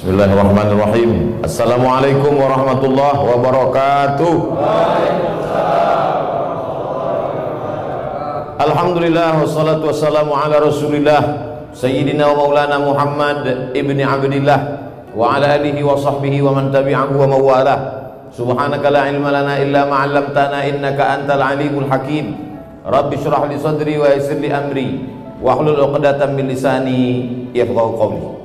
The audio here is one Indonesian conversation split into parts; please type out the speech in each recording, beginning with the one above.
Bismillahirrahmanirrahim. Assalamualaikum warahmatullahi wabarakatuh. Alhamdulillah wassalatu wassalamu ala Rasulillah Sayyidina wa Maulana Muhammad ibni Abdillah wa ala alihi wa sahbihi wa man tabi'ahu wa mawalah. Subhanaka la ilma lana illa ma 'allamtana innaka antal alimul hakim. Rabbi shrah li sadri wa yassir li amri wa hlul 'uqdatam min lisani yafqahu qawli.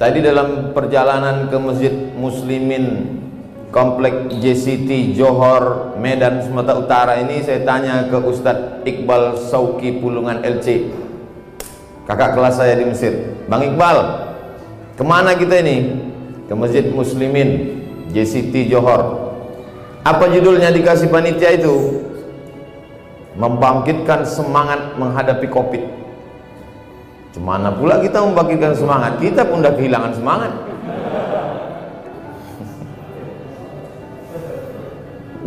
Tadi dalam perjalanan ke Masjid Muslimin Komplek JCT Johor Medan Sumatera Utara ini saya tanya ke Ustadz Iqbal Sauki Pulungan LC kakak kelas saya di Mesir. Bang Iqbal ke mana kita ini? Ke Masjid Muslimin JCT Johor. Apa judulnya dikasih panitia itu? Membangkitkan semangat menghadapi covid Cemana pula kita membangkitkan semangat? Kita pun udah kehilangan semangat.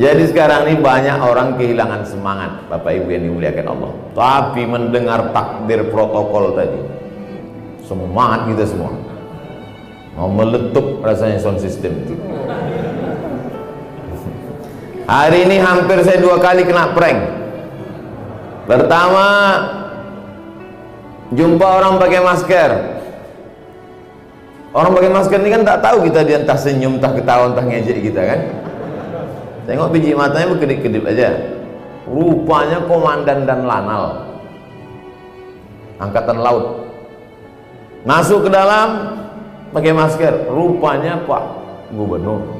Jadi sekarang ini banyak orang kehilangan semangat Bapak Ibu yang dimuliakan Allah. Tapi mendengar takbir protokol tadi Semangat kita semua. Mau meletup rasanya sound system itu. Hari ini hampir saya dua kali kena prank. Pertama Jumpa orang pakai masker Orang pakai masker ini kan tak tahu kita dia entah senyum, entah ketawa, entah ngejek kita kan Tengok biji matanya berkedip-kedip aja. Rupanya komandan dan lanal. Angkatan laut. Masuk ke dalam pakai masker. Rupanya Pak Gubernur.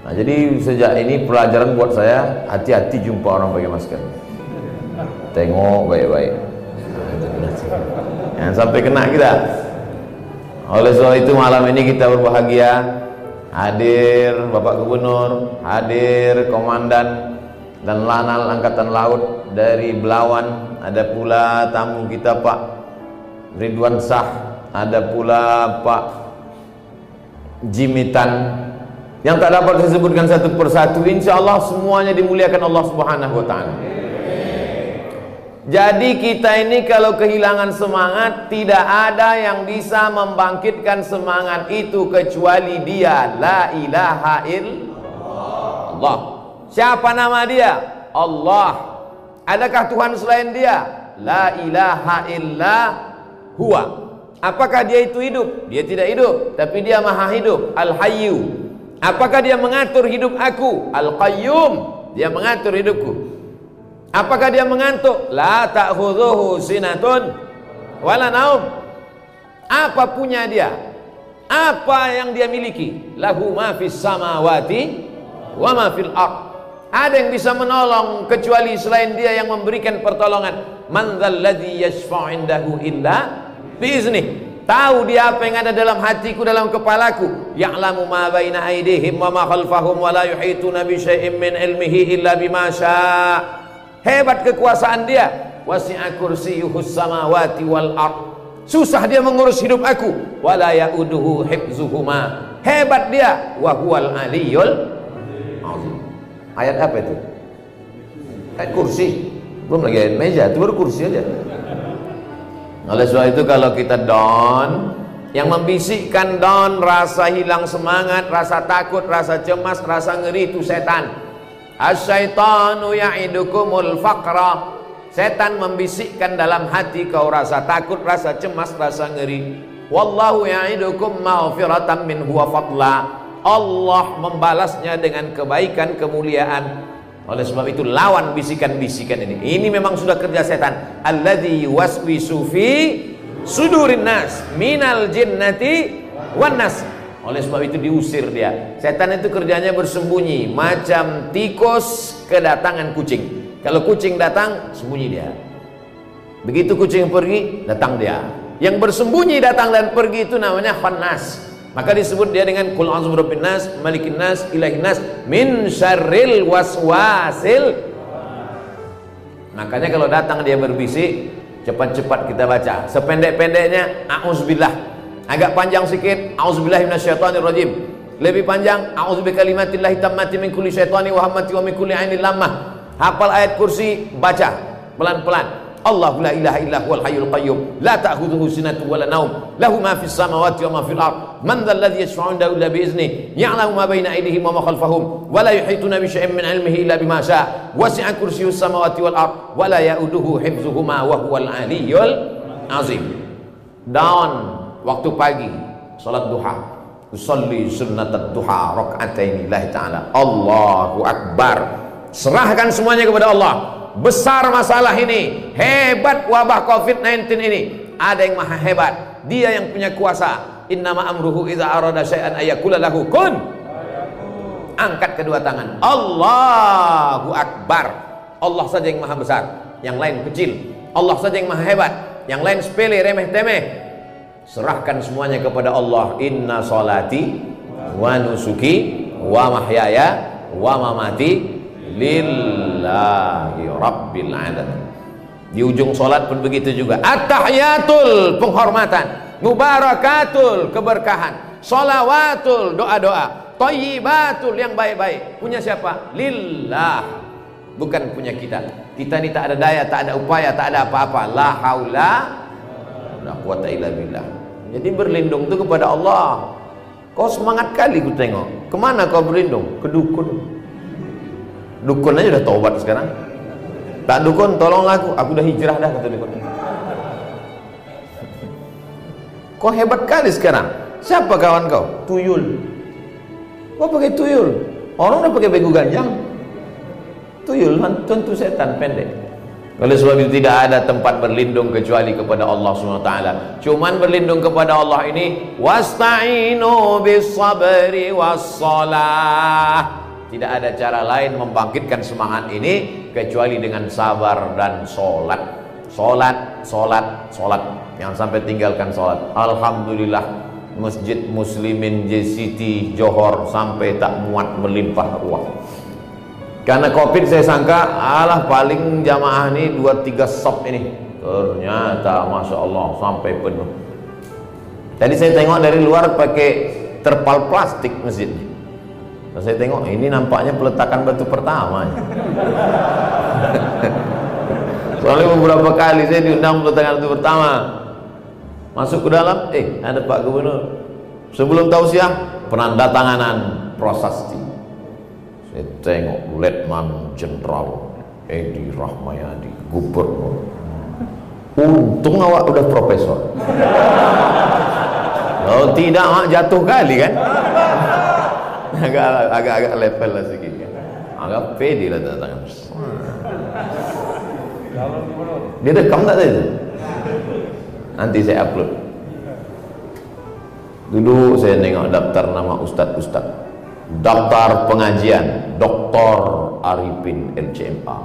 Nah, jadi sejak ini pelajaran buat saya hati-hati jumpa orang pakai masker. Tengok baik-baik. Jangan sampai kena kita. Oleh sebab itu malam ini kita berbahagia hadir Bapak Gubernur, hadir Komandan dan Lanal Angkatan Laut dari Belawan, ada pula tamu kita Pak Ridwan Sah, ada pula Pak Jimitan yang tak dapat disebutkan satu persatu insya Allah semuanya dimuliakan Allah Subhanahu wa taala. Jadi kita ini kalau kehilangan semangat Tidak ada yang bisa membangkitkan semangat itu Kecuali dia La ilaha illallah Siapa nama dia? Allah Adakah Tuhan selain dia? La ilaha illa huwa Apakah dia itu hidup? Dia tidak hidup Tapi dia maha hidup Al-Hayyu Apakah dia mengatur hidup aku? Al-Qayyum Dia mengatur hidupku Apakah dia mengantuk? La ta'khudhuhu sinatun wala naum. Apa punya dia? Apa yang dia miliki? Lahu ma fis samawati wa ma fil ard. Ada yang bisa menolong kecuali selain dia yang memberikan pertolongan. Man dzalladzi yashfa'u indahu illa biizni. Tahu dia apa yang ada dalam hatiku, dalam kepalaku. Ya'lamu ma baina aydihim wa ma khalfahum wa la yuhituna bi syai'in min ilmihi illa bima syaa. Hebat kekuasaan dia. Wasi'a kursiyuhus samawati wal ard. Susah dia mengurus hidup aku. Wala ya'uduhu hifzuhuma. Hebat dia. Wa huwal aliyul azim. Ayat apa itu? Ayat kursi. Belum lagi ayat meja, itu baru kursi aja. Oleh sebab itu kalau kita down, yang membisikkan down, rasa hilang semangat, rasa takut, rasa cemas, rasa ngeri itu setan. Asyaitanu ya'idukumul faqra. Setan membisikkan dalam hati kau rasa takut, rasa cemas, rasa ngeri. Wallahu ya'idukum ma'firatan min huwa fadla. Allah membalasnya dengan kebaikan, kemuliaan. Oleh sebab itu lawan bisikan-bisikan ini. Ini memang sudah kerja setan. Alladhi waswisu fi sudurin nas Minal jinnati wan nas oleh sebab itu diusir dia. Setan itu kerjanya bersembunyi, macam tikus kedatangan kucing. Kalau kucing datang, sembunyi dia. Begitu kucing pergi, datang dia. Yang bersembunyi datang dan pergi itu namanya khannas. Maka disebut dia dengan kul a'udzu birabbin nas, malikin nas, ilahin nas, min syarril waswasil. Makanya kalau datang dia berbisik, cepat-cepat kita baca. Sependek-pendeknya a'udzubillah agak panjang sikit. Auzubillahi minasyaitonirrajim. Lebih panjang auzubikalimatillahi tammati min kulli syaitani wa hammati wa min kulli ainin lamah hafal ayat kursi baca pelan-pelan. Allah la ilaha illa huwal hayyul qayyum. La ta'khudhuhu sinatun wa la naum lahu ma fis samawati wa ma fil ard. Man dhal ladzi yashfa'u 'indahu illa bi idznihi ya'lamu ma baina aydihim wa ma khalfahum. Wa la yuhituna bi shay'in min 'ilmihi illa bima syaa wasi'a kursiyyus samawati wal ard. Wa la ya'uduhu hifdzuhuma wa huwal 'aliyyul 'azim. Dawn waktu pagi salat duha. Usalli sunnatat duha raka'ataini lillahi ta'ala. Allahu akbar. Serahkan semuanya kepada Allah. Besar masalah ini. Hebat wabah covid-19 ini. Ada yang maha hebat. Dia yang punya kuasa. Innama amruhu idza arada syai'an ayakula lahu. Kun. Angkat kedua tangan. Allahu akbar. Allah saja yang maha besar. Yang lain kecil. Allah saja yang maha hebat. Yang lain sepele remeh temeh serahkan semuanya kepada Allah. Inna salati wa nusuki wa mahyaya wa mamati lillahi rabbil alamin. Di ujung solat pun begitu juga. At-tahiyatul penghormatan. Mubarakatul keberkahan. Solawatul doa-doa. Thayyibatul yang baik-baik. Punya siapa? Lillah. Bukan punya kita. Kita ini tak ada daya tak ada upaya tak ada apa-apa. La haula la quwata illa billah jadi berlindung itu kepada Allah. Kau semangat kali ku tengok. Ke mana kau berlindung? Ke dukun. Dukun aja udah tobat sekarang. Tak dukun tolonglah aku. Aku udah hijrah dah kata dukun. Kau hebat kali sekarang. Siapa kawan kau? Tuyul. Kau pakai tuyul. Orang udah pakai begu ganjang. Tuyul tentu setan pendek oleh sebab itu tidak ada tempat berlindung kecuali kepada Allah SWT Cuman berlindung kepada Allah ini Wasta'inu bis sabri was salah tidak ada cara lain membangkitkan semangat ini kecuali dengan sabar dan sholat. Sholat, sholat, sholat. Yang sampai tinggalkan sholat. Alhamdulillah Masjid Muslimin JCT Johor sampai tak muat melimpah uang. Karena covid saya sangka alah paling jamaah ini 2-3 sop ini. Ternyata Masya Allah sampai penuh. Tadi saya tengok dari luar pakai terpal plastik masjidnya. Nah, saya tengok ini nampaknya peletakan batu pertama. Soalnya beberapa kali saya diundang peletakan batu pertama. Masuk ke dalam, eh ada Pak Gubernur. Sebelum tausiah, penandatanganan prasasti. Saya tengok Letnan Jenderal Edi Rahmayadi, Gubernur. Untung awak udah profesor. Oh tidak, jatuh kali kan? agak agak agak level lah sedikit kan. Agak pede lah tangan. Dia rekam tak tadi? Nanti saya upload. Dulu saya nengok daftar nama ustad-ustad. Daftar pengajian Dr. Arifin LCMA.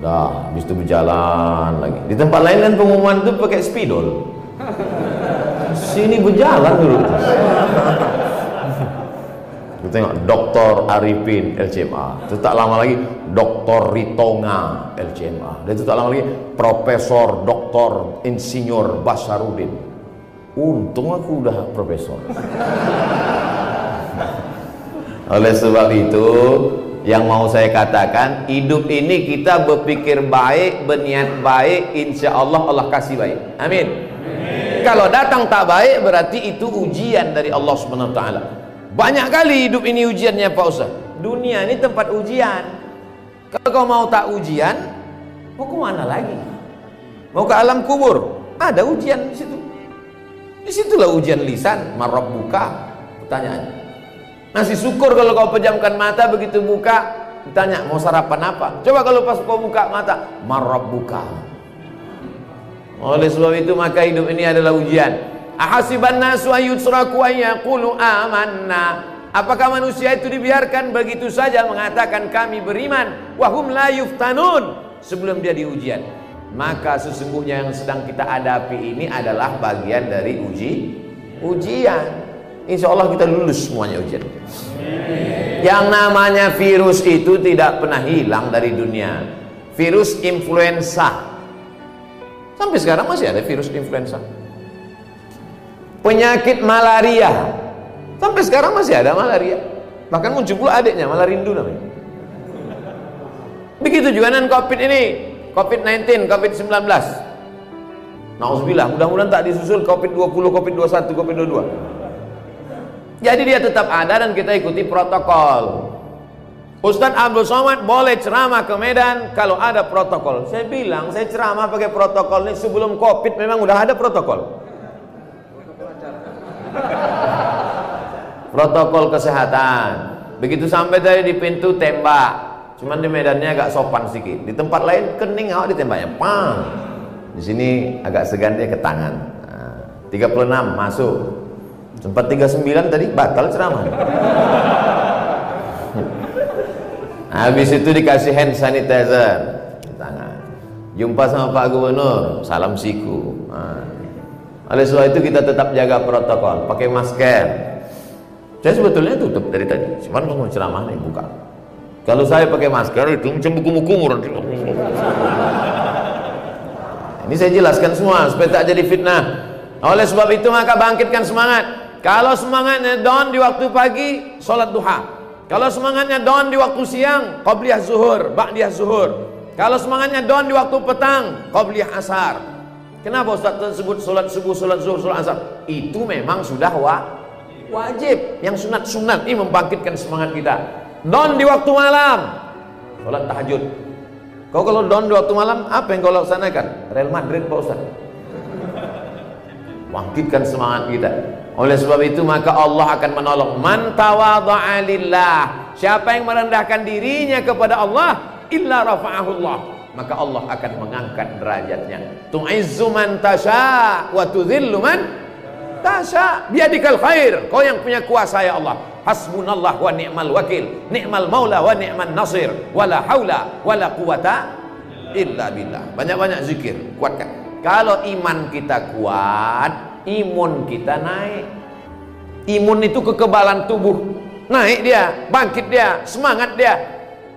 Dah, habis itu berjalan lagi. Di tempat lain kan pengumuman itu pakai spidol. Sini berjalan dulu. kita tengok Dr. Arifin LCMA itu tak lama lagi Dr. Ritonga LCMA dan itu tak lama lagi Profesor Dr. Insinyur Basarudin untung aku udah profesor oleh sebab itu yang mau saya katakan hidup ini kita berpikir baik berniat baik insya Allah Allah kasih baik amin, amin. kalau datang tak baik berarti itu ujian dari Allah subhanahu wa ta'ala banyak kali hidup ini ujiannya Pak Ustaz. Dunia ini tempat ujian. Kalau kau mau tak ujian, mau ke mana lagi? Mau ke alam kubur? Ada ujian di situ. Di situlah ujian lisan, marab buka. Pertanyaannya. Nasi syukur kalau kau pejamkan mata begitu buka, ditanya mau sarapan apa? Coba kalau pas kau buka mata, marab buka. Oleh sebab itu maka hidup ini adalah ujian. Ahasiban nasu ayyutsraku ayyaqulu amanna. Apakah manusia itu dibiarkan begitu saja mengatakan kami beriman wahum la yuftanun sebelum dia diujian? Maka sesungguhnya yang sedang kita hadapi ini adalah bagian dari uji ujian. Insya Allah kita lulus semuanya ujian. Yang namanya virus itu tidak pernah hilang dari dunia. Virus influenza. Sampai sekarang masih ada virus influenza penyakit malaria sampai sekarang masih ada malaria bahkan muncul pula adiknya malarindu namanya begitu juga dengan covid ini COVID-19, COVID-19. Nauzubillah, mudah-mudahan tak disusul COVID-20, COVID-21, COVID-22. Jadi dia tetap ada dan kita ikuti protokol. Ustadz Abdul Somad boleh ceramah ke Medan kalau ada protokol. Saya bilang, saya ceramah pakai protokol ini sebelum Covid memang udah ada protokol. Protokol kesehatan. Begitu sampai dari di pintu tembak. Cuman di medannya agak sopan sedikit. Di tempat lain kening awak ditembaknya. Pang. Di sini agak segan dia ke tangan. Nah, 36 masuk. Sempat 39 tadi batal ceramah. Habis itu dikasih hand sanitizer tangan. Jumpa sama Pak Gubernur, salam siku. Nah. Oleh sebab itu kita tetap jaga protokol, pakai masker. Saya sebetulnya tutup dari tadi, cuman mau ceramah nih buka. Kalau saya pakai masker itu macam buku-buku. Ini saya jelaskan semua supaya tak jadi fitnah. Oleh sebab itu maka bangkitkan semangat. Kalau semangatnya down di waktu pagi, sholat duha. Kalau semangatnya down di waktu siang, qabliyah zuhur, ba'diyah zuhur. Kalau semangatnya down di waktu petang, qabliyah asar. Kenapa Ustaz tersebut solat subuh, solat zuhur, solat asar? Itu memang sudah wa wajib. Yang sunat-sunat ini membangkitkan semangat kita. Down di waktu malam, solat tahajud. Kau kalau down di waktu malam, apa yang kau laksanakan? Real Madrid Pak Ustaz. Bangkitkan semangat kita. Oleh sebab itu maka Allah akan menolong man tawadha'a lillah. Siapa yang merendahkan dirinya kepada Allah illa rafa'ahu Allah. Maka Allah akan mengangkat derajatnya. Tu'izzu man tasha wa tudhillu man tasha. Biadikal khair. Kau yang punya kuasa ya Allah. Hasbunallah wa ni'mal wakil. Ni'mal maula wa ni'man nasir. Wala haula wala quwata illa billah. Banyak-banyak zikir. Kuatkan. Kalau iman kita kuat, imun kita naik. Imun itu kekebalan tubuh. Naik dia, bangkit dia, semangat dia.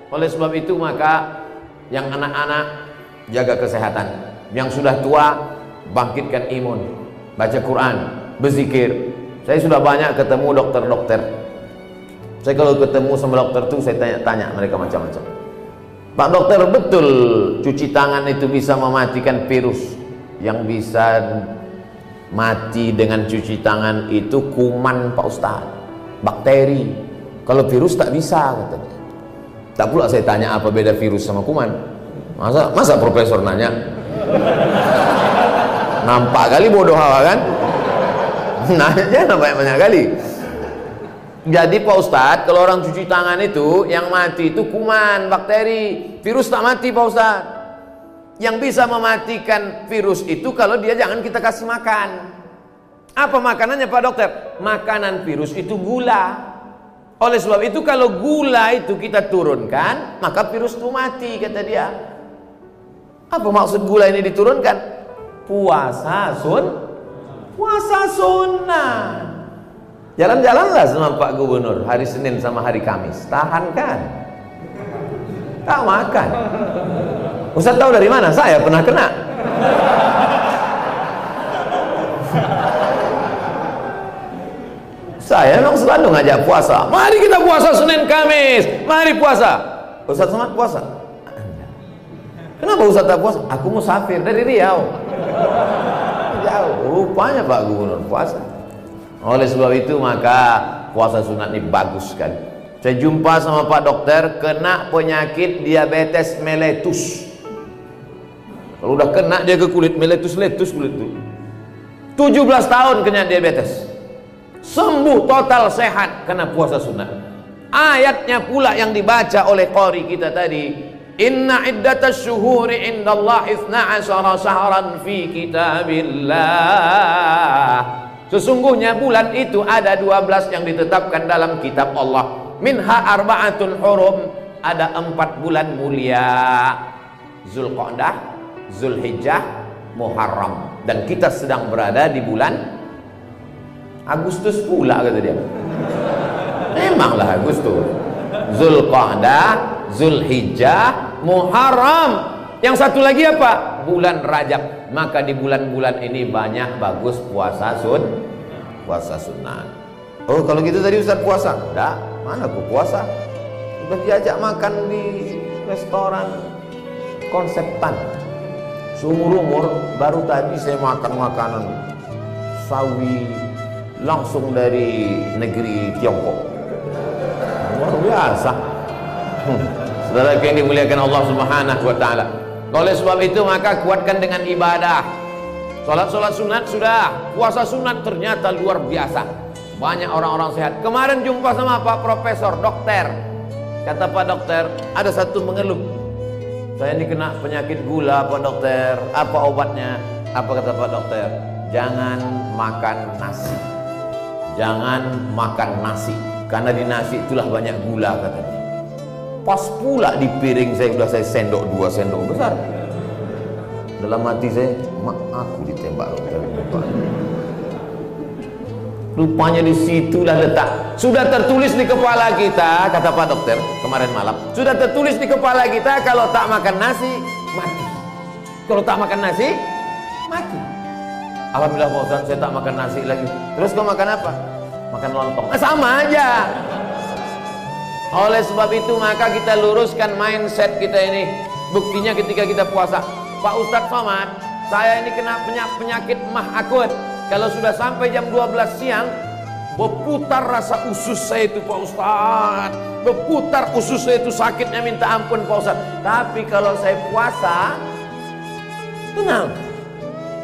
Oleh sebab itu maka yang anak-anak jaga kesehatan. Yang sudah tua bangkitkan imun. Baca Quran, berzikir. Saya sudah banyak ketemu dokter-dokter. Saya kalau ketemu sama dokter tuh saya tanya-tanya mereka macam-macam. Pak dokter betul cuci tangan itu bisa mematikan virus yang bisa mati dengan cuci tangan itu kuman Pak Ustaz. Bakteri. Kalau virus tak bisa katanya tak pula saya tanya apa beda virus sama kuman. Masa masa profesor nanya? Nampak kali bodoh hawa kan? Nanya banyak-banyak kali. Jadi Pak Ustadz kalau orang cuci tangan itu yang mati itu kuman bakteri. Virus tak mati Pak Ustadz yang bisa mematikan virus itu kalau dia jangan kita kasih makan. Apa makanannya Pak Dokter? Makanan virus itu gula. Oleh sebab itu kalau gula itu kita turunkan, maka virus itu mati kata dia. Apa maksud gula ini diturunkan? Puasa sun, puasa sunnah. Jalan-jalanlah sama Pak Gubernur hari Senin sama hari Kamis. Tahan kan? Tak makan. Ustaz tahu dari mana? Saya pernah kena. Saya memang selalu ngajak puasa. Mari kita puasa Senin Kamis. Mari puasa. Ustaz Somad puasa. Kenapa Ustaz tak puasa? Aku musafir dari Riau. Jauh. Rupanya Pak Gubernur puasa. Oleh sebab itu maka puasa sunat ini bagus sekali. Saya jumpa sama Pak Dokter kena penyakit diabetes mellitus. Kalau udah kena dia ke kulit meletus-letus kulit itu. 17 tahun kena diabetes. Sembuh total sehat karena puasa sunnah. Ayatnya pula yang dibaca oleh qari kita tadi. Inna iddatas syuhuri indallah ithna asyara sahran fi kitabillah. Sesungguhnya bulan itu ada 12 yang ditetapkan dalam kitab Allah. Minha arba'atun hurum. Ada empat bulan mulia. Zulqa'dah, Zulhijjah, Muharram dan kita sedang berada di bulan Agustus pula kata dia. Memanglah Agustus. Zulqa'dah, Zulhijjah, Muharram. Yang satu lagi apa? Bulan Rajab. Maka di bulan-bulan ini banyak bagus puasa sun, puasa sunnah. Oh kalau gitu tadi Ustaz puasa? Enggak, mana aku puasa? Udah diajak makan di restoran konseptan seumur umur baru tadi saya makan makanan sawi langsung dari negeri Tiongkok. Luar biasa. Hmm. saudara yang dimuliakan Allah subhanahu wa ta'ala. Oleh sebab itu maka kuatkan dengan ibadah. Sholat-sholat sunat sudah. Puasa sunat ternyata luar biasa. Banyak orang-orang sehat. Kemarin jumpa sama Pak Profesor Dokter. Kata Pak Dokter ada satu mengeluh saya ini kena penyakit gula Pak Dokter. Apa obatnya? Apa kata Pak Dokter? Jangan makan nasi. Jangan makan nasi. Karena di nasi itulah banyak gula katanya pas pula di piring saya sudah saya sendok dua sendok besar. Dalam hati saya mak aku ditembak rupanya di situlah letak. Sudah tertulis di kepala kita kata Pak Dokter kemarin malam. Sudah tertulis di kepala kita kalau tak makan nasi mati. Kalau tak makan nasi mati. Alhamdulillah Pak saya tak makan nasi lagi. Terus kau makan apa? makan lontong. Nah, sama aja. Oleh sebab itu maka kita luruskan mindset kita ini. Buktinya ketika kita puasa Pak Ustadz Somad saya ini kena penyakit mah akut kalau sudah sampai jam 12 siang berputar rasa usus saya itu Pak Ustadz berputar usus saya itu sakitnya minta ampun Pak Ustadz tapi kalau saya puasa tenang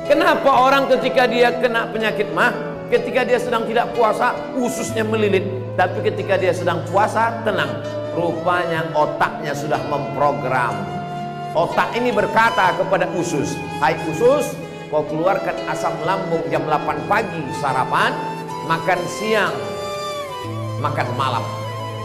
Kenapa orang ketika dia kena penyakit mah, ketika dia sedang tidak puasa, ususnya melilit. Tapi ketika dia sedang puasa, tenang. Rupanya otaknya sudah memprogram. Otak ini berkata kepada usus, Hai usus, kau keluarkan asam lambung jam 8 pagi sarapan, makan siang, makan malam.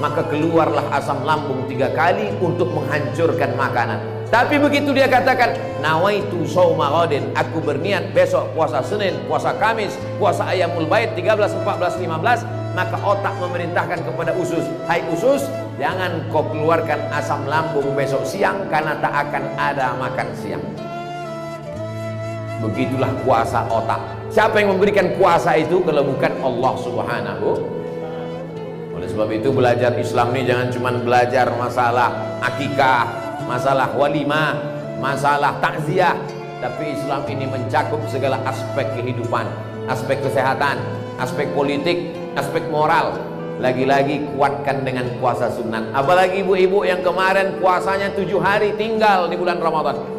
Maka keluarlah asam lambung tiga kali untuk menghancurkan makanan. Tapi begitu dia katakan, nawaitu sauma aku berniat besok puasa Senin, puasa Kamis, puasa Ayamul Bait 13, 14, 15, maka otak memerintahkan kepada usus, "Hai usus, jangan kau keluarkan asam lambung besok siang karena tak akan ada makan siang." Begitulah kuasa otak. Siapa yang memberikan kuasa itu kalau bukan Allah Subhanahu oleh sebab itu belajar Islam ini jangan cuma belajar masalah akikah, masalah walimah, masalah takziah. Tapi Islam ini mencakup segala aspek kehidupan, aspek kesehatan, aspek politik, aspek moral. Lagi-lagi kuatkan dengan puasa sunat. Apalagi ibu-ibu yang kemarin puasanya tujuh hari tinggal di bulan Ramadan.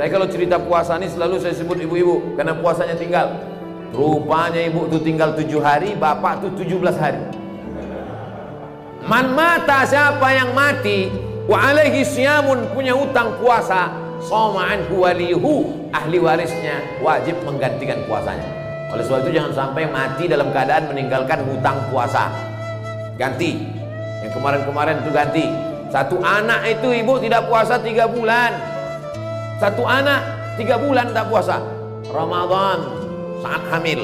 Saya kalau cerita puasa ini selalu saya sebut ibu-ibu karena puasanya tinggal. Rupanya ibu itu tinggal tujuh hari, bapak itu tujuh belas hari. Man mata siapa yang mati wa alaihi siyamun punya utang puasa soma'an huwalihu ahli warisnya wajib menggantikan puasanya. Oleh sebab itu jangan sampai mati dalam keadaan meninggalkan hutang puasa. Ganti. Yang kemarin-kemarin itu ganti. Satu anak itu ibu tidak puasa tiga bulan satu anak tiga bulan tak puasa Ramadan saat hamil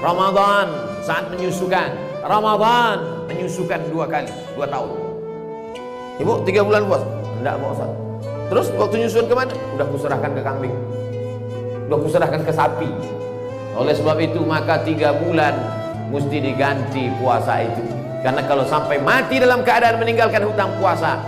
Ramadan saat menyusukan Ramadan menyusukan dua kali dua tahun Ibu tiga bulan puasa? Pak Ustaz. Terus waktu nyusun ke mana? Udah kuserahkan ke kambing. Udah kuserahkan ke sapi. Oleh sebab itu maka tiga bulan mesti diganti puasa itu. Karena kalau sampai mati dalam keadaan meninggalkan hutang puasa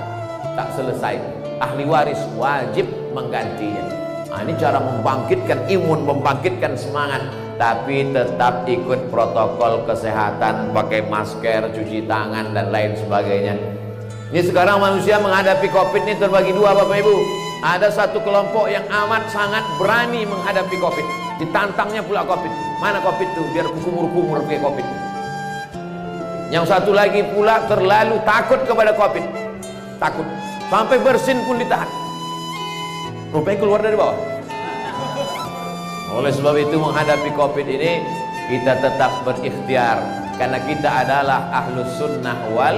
tak selesai. Ahli waris wajib menggantinya. Nah, ini cara membangkitkan imun, membangkitkan semangat tapi tetap ikut protokol kesehatan pakai masker, cuci tangan dan lain sebagainya ini sekarang manusia menghadapi COVID ini terbagi dua Bapak Ibu. Ada satu kelompok yang amat sangat berani menghadapi COVID. Ditantangnya pula COVID. Mana COVID itu? Biar kumur-kumur kayak COVID. Yang satu lagi pula terlalu takut kepada COVID. Takut. Sampai bersin pun ditahan. Rupanya keluar dari bawah. Oleh sebab itu menghadapi COVID ini kita tetap berikhtiar. Karena kita adalah ahlus sunnah wal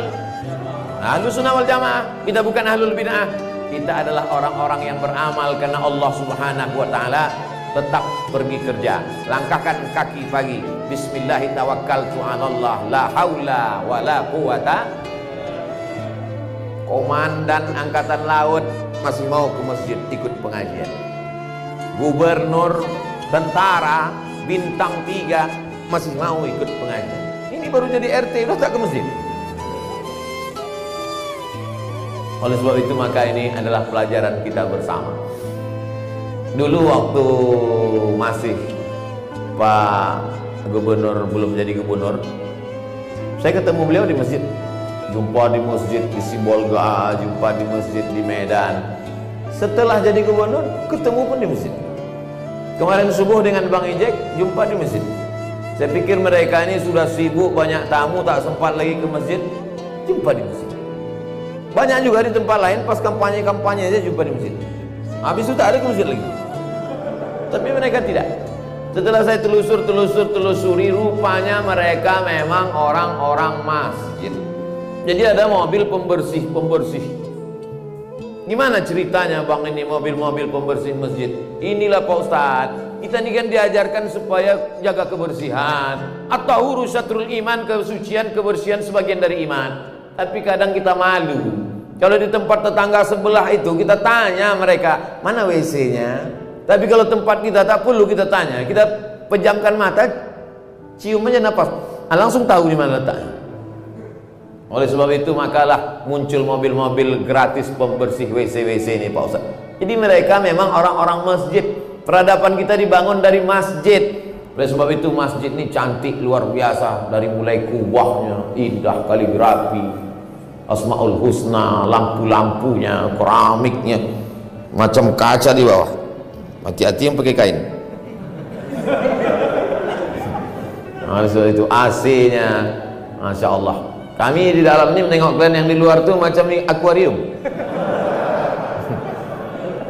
Ahlu sunnah wal jamaah. Kita bukan ahlul bid'ah. Kita adalah orang-orang yang beramal Karena Allah subhanahu wa ta'ala. Tetap pergi kerja. Langkahkan kaki pagi. Bismillahirrahmanirrahim La hawla wa la quwata. Komandan Angkatan Laut Masih mau ke masjid ikut pengajian. Gubernur Tentara Bintang 3 Masih mau ikut pengajian. Ini baru jadi RT Udah tak ke masjid? Oleh sebab itu maka ini adalah pelajaran kita bersama. Dulu waktu masih Pak Gubernur belum jadi gubernur saya ketemu beliau di masjid jumpa di masjid di Sibolga jumpa di masjid di Medan. Setelah jadi gubernur ketemu pun di masjid. Kemarin subuh dengan Bang Ijek jumpa di masjid. Saya pikir mereka ini sudah sibuk banyak tamu tak sempat lagi ke masjid jumpa di masjid. Banyak juga di tempat lain pas kampanye-kampanye aja jumpa di masjid. Habis itu tak ada ke masjid lagi. Tapi mereka tidak. Setelah saya telusur telusur telusuri rupanya mereka memang orang-orang masjid jadi ada mobil pembersih pembersih. Gimana ceritanya bang ini mobil-mobil pembersih masjid? Inilah Pak Ustadz kita ini kan diajarkan supaya jaga kebersihan. Atau urusatul iman kesucian kebersihan sebagian dari iman. Tapi kadang kita malu. Kalau di tempat tetangga sebelah itu kita tanya mereka mana WC-nya tapi kalau tempat kita tak perlu kita tanya kita pejamkan mata cium aja nafas ah, langsung tahu di mana letaknya oleh sebab itu makalah muncul mobil-mobil gratis pembersih WC-WC ini Pak Ustaz jadi mereka memang orang-orang masjid Peradaban kita dibangun dari masjid. Oleh sebab itu masjid ini cantik luar biasa dari mulai kubahnya, indah kaligrafi, Asmaul Husna, lampu-lampunya, keramiknya, macam kaca di bawah. Hati-hati yang pakai kain. Sebab itu AC-nya, masya Allah. Kami di dalam ini menengok kalian yang di luar tuh macam akuarium.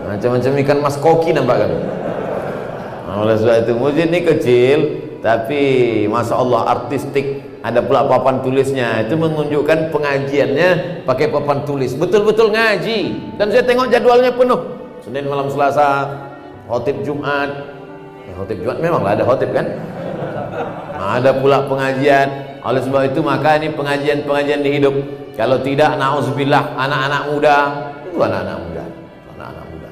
Macam-macam ikan mas koki nampak kan? oleh sebab itu masjid ini kecil tapi masya Allah artistik. Ada pula papan tulisnya. Itu menunjukkan pengajiannya pakai papan tulis. Betul-betul ngaji. Dan saya tengok jadwalnya penuh. Senin malam Selasa khotib Jumat. Ya, khotib Jumat memang ada khotib kan? Ada pula pengajian oleh sebab itu maka ini pengajian-pengajian di hidup kalau tidak na'udzubillah anak-anak muda itu anak-anak muda anak-anak muda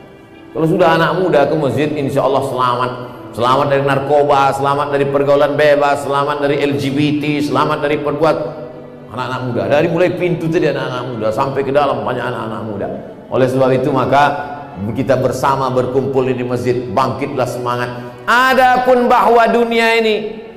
kalau sudah anak muda ke masjid insya Allah selamat selamat dari narkoba, selamat dari pergaulan bebas, selamat dari LGBT, selamat dari perbuat anak-anak muda. Dari mulai pintu tadi anak-anak muda sampai ke dalam banyak anak-anak muda. Oleh sebab itu maka kita bersama berkumpul di masjid, bangkitlah semangat. Adapun bahwa dunia ini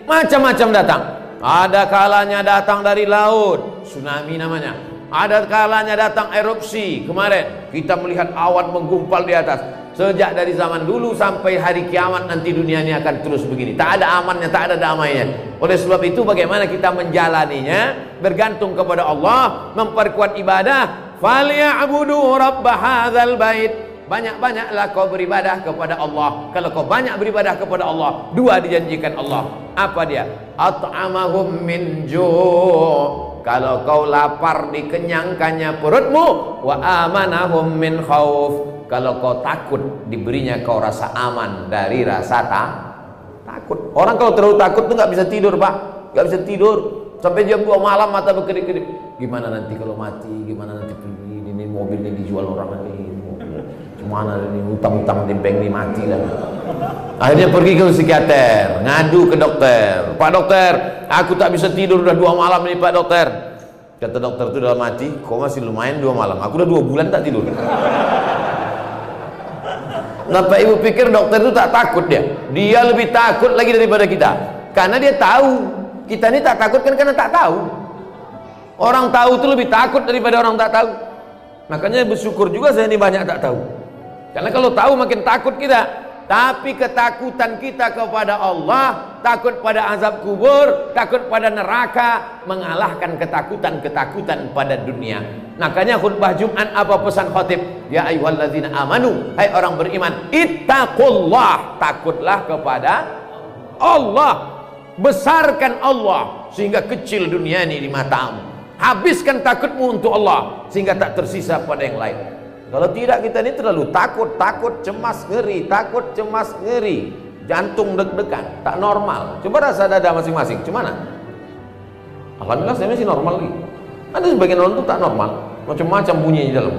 macam-macam datang. Ada kalanya datang dari laut, tsunami namanya. Ada kalanya datang erupsi. Kemarin kita melihat awan menggumpal di atas. Sejak dari zaman dulu sampai hari kiamat nanti dunia ini akan terus begini. Tak ada amannya, tak ada damainya. Oleh sebab itu bagaimana kita menjalaninya bergantung kepada Allah, memperkuat ibadah. Falyabudu rabb hadzal bait. Banyak-banyaklah kau beribadah kepada Allah. Kalau kau banyak beribadah kepada Allah, dua dijanjikan Allah. Apa dia? At'amahum min ju' Kalau kau lapar dikenyangkannya perutmu wa amanahum min khauf. Kalau kau takut diberinya kau rasa aman dari rasa tak takut. Orang kalau terlalu takut tuh nggak bisa tidur pak. Nggak bisa tidur. Sampai jam 2 malam mata berkedip-kedip. Gimana nanti kalau mati? Gimana nanti ini, ini mobil ini dijual orang ini Gimana ini utang-utang tempeng ini mati lah akhirnya pergi ke psikiater ngadu ke dokter pak dokter aku tak bisa tidur udah dua malam ini pak dokter kata dokter itu dalam mati kau masih lumayan dua malam aku udah dua bulan tak tidur Bapak Ibu pikir dokter itu tak takut dia. Dia lebih takut lagi daripada kita. Karena dia tahu. Kita ini tak takut kan karena tak tahu. Orang tahu itu lebih takut daripada orang tak tahu. Makanya bersyukur juga saya ini banyak tak tahu. Karena kalau tahu makin takut kita. Tapi ketakutan kita kepada Allah, takut pada azab kubur, takut pada neraka, mengalahkan ketakutan-ketakutan pada dunia. Makanya khutbah Jumat apa pesan khatib? Ya ayyuhalladzina amanu, hai orang beriman, ittaqullah, takutlah kepada Allah. Besarkan Allah sehingga kecil dunia ini di matamu. Habiskan takutmu untuk Allah sehingga tak tersisa pada yang lain. Kalau tidak kita ini terlalu takut, takut, cemas, ngeri, takut, cemas, ngeri. Jantung deg-degan, tak normal. Coba rasa dada masing-masing, Cuman? Alhamdulillah saya masih normal lagi. Ada sebagian orang itu tak normal. Macam-macam bunyi di dalam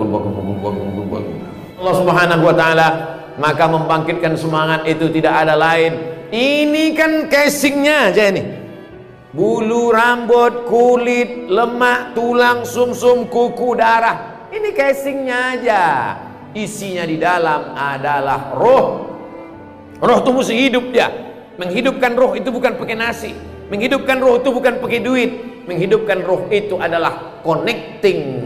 Allah Subhanahu wa taala maka membangkitkan semangat itu tidak ada lain. Ini kan casingnya aja ini. Bulu, rambut, kulit, lemak, tulang, sumsum, -sum, kuku, darah Ini casingnya aja. Isinya di dalam adalah roh. Roh itu mesti hidup dia. Menghidupkan roh itu bukan pakai nasi. Menghidupkan roh itu bukan pakai duit. Menghidupkan roh itu adalah connecting,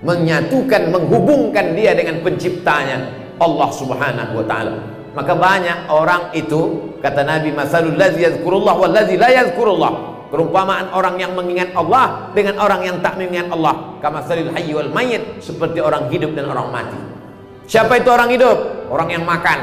menyatukan, menghubungkan dia dengan penciptanya Allah Subhanahu wa taala. Maka banyak orang itu kata Nabi masalul ladzi yazkurullah wal ladzi la yazkurullah Perumpamaan orang yang mengingat Allah dengan orang yang tak mengingat Allah. Kama salil hayy wal mayyit, seperti orang hidup dan orang mati. Siapa itu orang hidup? Orang yang makan.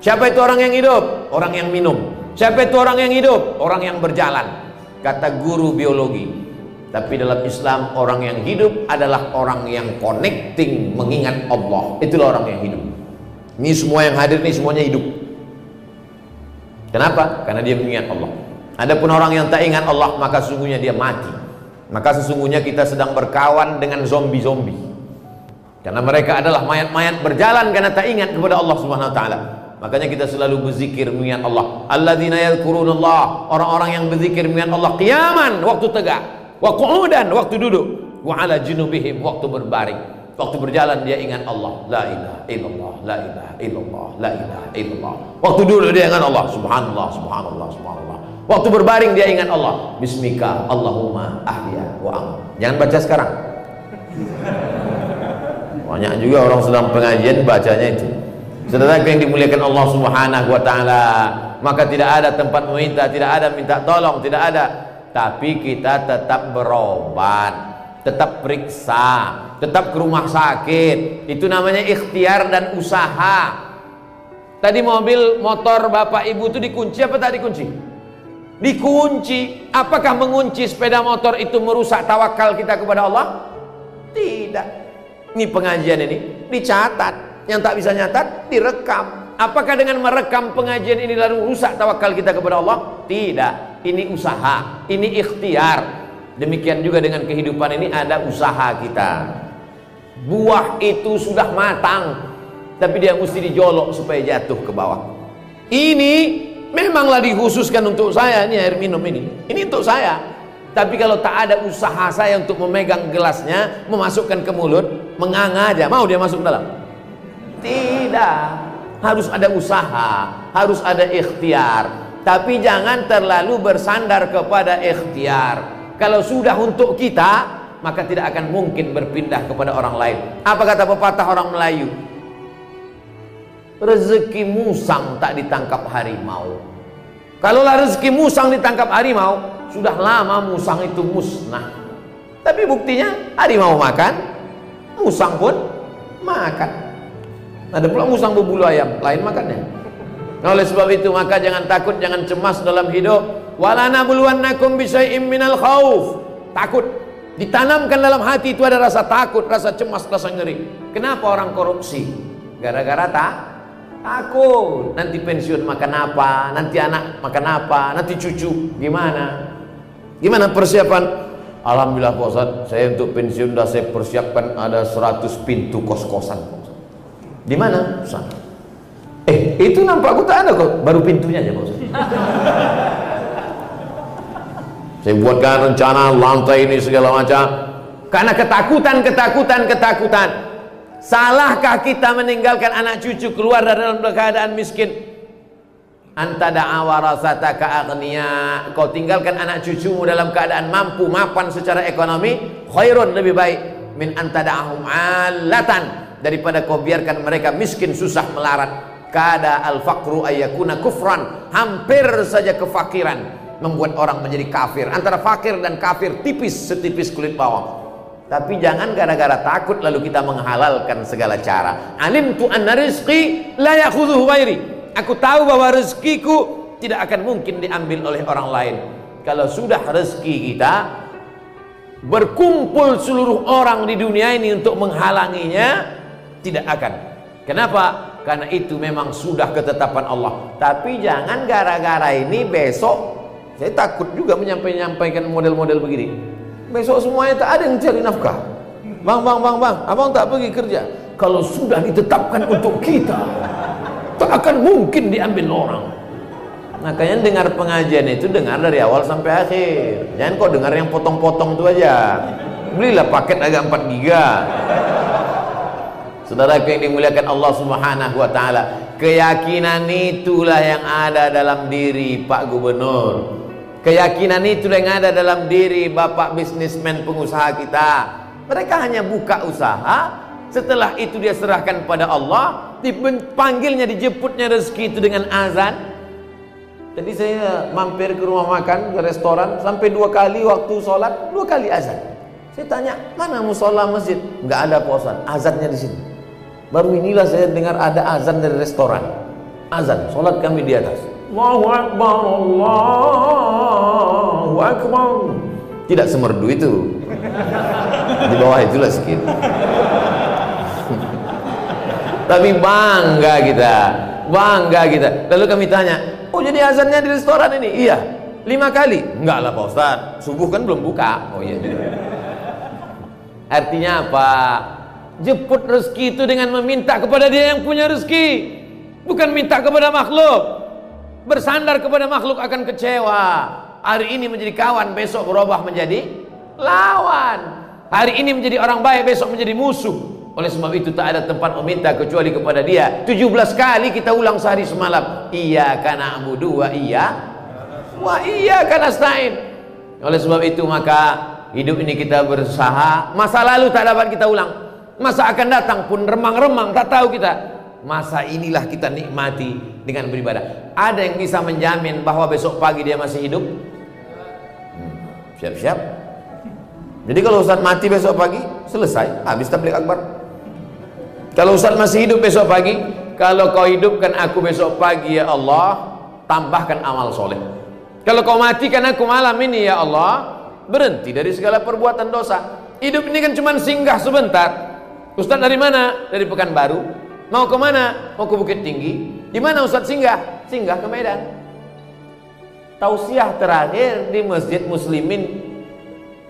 Siapa itu orang yang hidup? Orang yang minum. Siapa itu orang yang hidup? Orang yang berjalan. Kata guru biologi. Tapi dalam Islam orang yang hidup adalah orang yang connecting mengingat Allah. Itulah orang yang hidup. Ini semua yang hadir ini semuanya hidup. Kenapa? Karena dia mengingat Allah. Adapun orang yang tak ingat Allah maka sesungguhnya dia mati. Maka sesungguhnya kita sedang berkawan dengan zombie-zombie. Karena mereka adalah mayat-mayat berjalan karena tak ingat kepada Allah Subhanahu wa taala. Makanya kita selalu berzikir mengingat Allah. Alladzina yadhkurunallah, orang-orang yang berzikir mengingat Allah qiyaman waktu tegak, wa qu'udan waktu duduk, wa ala junubihim waktu berbaring. Waktu berjalan dia ingat Allah. La ilaha illallah, la ilaha illallah, la ilaha illallah. Waktu duduk dia ingat Allah. Subhanallah, subhanallah, subhanallah. Waktu berbaring dia ingat Allah. Bismika Allahumma ahya wa am. Jangan baca sekarang. Banyak juga orang sedang pengajian bacanya itu. Saudara yang dimuliakan Allah Subhanahu wa taala, maka tidak ada tempat meminta, tidak ada minta tolong, tidak ada. Tapi kita tetap berobat, tetap periksa, tetap ke rumah sakit. Itu namanya ikhtiar dan usaha. Tadi mobil motor Bapak Ibu itu dikunci apa tak dikunci? Dikunci. Apakah mengunci sepeda motor itu merusak tawakal kita kepada Allah? Tidak. Ini pengajian ini dicatat. Yang tak bisa nyatat direkam. Apakah dengan merekam pengajian ini lalu rusak tawakal kita kepada Allah? Tidak. Ini usaha. Ini ikhtiar. Demikian juga dengan kehidupan ini ada usaha kita. Buah itu sudah matang tapi dia mesti dijolok supaya jatuh ke bawah. Ini Memanglah dikhususkan untuk saya ini air minum ini. Ini untuk saya. Tapi kalau tak ada usaha saya untuk memegang gelasnya, memasukkan ke mulut, menganga aja, mau dia masuk dalam? Tidak. Harus ada usaha, harus ada ikhtiar. Tapi jangan terlalu bersandar kepada ikhtiar. Kalau sudah untuk kita, maka tidak akan mungkin berpindah kepada orang lain. Apa kata pepatah orang Melayu? Rezeki musang tak ditangkap harimau. Kalaulah rezeki musang ditangkap harimau sudah lama musang itu musnah. Tapi buktinya harimau makan musang pun makan. Ada pula musang berbulu ayam lain makannya nah, oleh sebab itu maka jangan takut jangan cemas dalam hidup. Walana buluwannakum bisyai'im minal khauf takut. Ditanamkan dalam hati itu ada rasa takut rasa cemas rasa ngeri. Kenapa orang korupsi? Gara-gara tak Takut nanti pensiun makan apa, nanti anak makan apa, nanti cucu gimana? Gimana persiapan? Alhamdulillah Pak Ustaz, saya untuk pensiun sudah saya persiapkan ada 100 pintu kos-kosan Di mana? Sana. Eh, itu nampak aku tak ada kok, baru pintunya aja Pak Ustaz. saya buatkan rencana lantai ini segala macam karena ketakutan, ketakutan, ketakutan Salahkah kita meninggalkan anak cucu keluar dari dalam keadaan miskin? Anta da'awa aghniya. Kau tinggalkan anak cucumu dalam keadaan mampu, mapan secara ekonomi, khairun lebih baik min anta da'ahum alatan daripada kau biarkan mereka miskin susah melarat. Kada al-faqru ayyakuna kufran. Hampir saja kefakiran membuat orang menjadi kafir. Antara fakir dan kafir tipis setipis kulit bawang. Tapi jangan gara-gara takut lalu kita menghalalkan segala cara. Alim tu anna rizqi la yakhudhuhu ghairi. Aku tahu bahwa rezekiku tidak akan mungkin diambil oleh orang lain. Kalau sudah rezeki kita berkumpul seluruh orang di dunia ini untuk menghalanginya, tidak akan. Kenapa? Karena itu memang sudah ketetapan Allah. Tapi jangan gara-gara ini besok saya takut juga menyampaikan model-model begini besok semuanya tak ada yang cari nafkah. Bang bang bang bang abang tak pergi kerja. Kalau sudah ditetapkan untuk kita tak akan mungkin diambil orang. Makanya dengar pengajian itu dengar dari awal sampai akhir. Jangan kau dengar yang potong-potong itu aja. Belilah paket agak 4 giga. Saudara yang dimuliakan Allah Subhanahu wa taala, keyakinan itulah yang ada dalam diri Pak Gubernur. Keyakinan itulah yang ada dalam diri Bapak bisnismen pengusaha kita. Mereka hanya buka usaha, setelah itu dia serahkan pada Allah, dipanggilnya dijemputnya rezeki itu dengan azan. Jadi saya mampir ke rumah makan, ke restoran, sampai dua kali waktu sholat, dua kali azan. Saya tanya, mana musola masjid? Enggak ada Pak azannya di sini. Baru inilah saya dengar ada azan dari restoran. Azan, sholat kami di atas. Allahu Akbar, Allahu Akbar. Tidak semerdu itu. Di bawah itulah sedikit. Tapi bangga kita, bangga kita. Lalu kami tanya, oh jadi azannya di restoran ini? Iya, lima kali. Enggak lah Pak Ustaz, subuh kan belum buka. Oh iya. Artinya apa? Jemput rezeki itu dengan meminta kepada dia yang punya rezeki. Bukan minta kepada makhluk. Bersandar kepada makhluk akan kecewa. Hari ini menjadi kawan, besok berubah menjadi lawan. Hari ini menjadi orang baik, besok menjadi musuh. Oleh sebab itu tak ada tempat meminta kecuali kepada dia. 17 kali kita ulang sehari semalam. Iya karena abudu wa iya wa iya karena stain. Oleh sebab itu maka hidup ini kita berusaha. Masa lalu tak dapat kita ulang. Masa akan datang pun remang-remang tak tahu kita. Masa inilah kita nikmati dengan beribadah. Ada yang bisa menjamin bahwa besok pagi dia masih hidup? Hmm, siap-siap. Hmm, Jadi kalau Ustaz mati besok pagi, selesai, habis tablik akbar. Kalau Ustaz masih hidup besok pagi, kalau kau hidupkan aku besok pagi ya Allah, tambahkan amal soleh. Kalau kau matikan aku malam ini ya Allah, berhenti dari segala perbuatan dosa. Hidup ini kan cuma singgah sebentar. Ustaz dari mana? Dari Pekanbaru. Mau ke mana? Mau ke Bukit Tinggi. Di mana Ustaz singgah? Singgah ke Medan. Tausiah terakhir di Masjid Muslimin.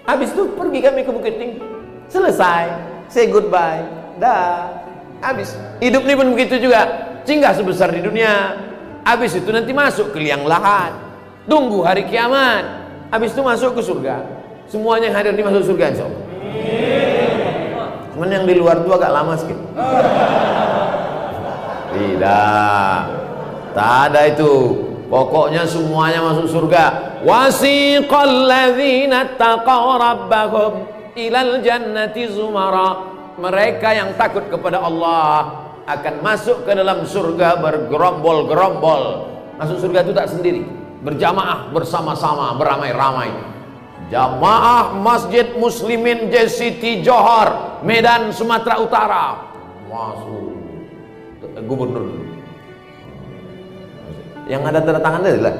Habis itu pergi kami ke Bukit Tinggi. Selesai. Say goodbye. Dah. Habis. Hidup ini pun begitu juga. Singgah sebesar di dunia. Habis itu nanti masuk ke liang lahat. Tunggu hari kiamat. Habis itu masuk ke surga. Semuanya hadir di masuk surga insya Allah. Cuman yang di luar itu agak lama sedikit. Tidak. Tak ada itu. Pokoknya semuanya masuk surga. Wasiqal ladzina taqaw rabbahum ilal jannati zumara. Mereka yang takut kepada Allah akan masuk ke dalam surga bergerombol-gerombol. Masuk surga itu tak sendiri, berjamaah bersama-sama, beramai-ramai. Jamaah Masjid Muslimin JCT Johor, Medan, Sumatera Utara. Masuk gubernur. Yang ada tanda tangan dia lah.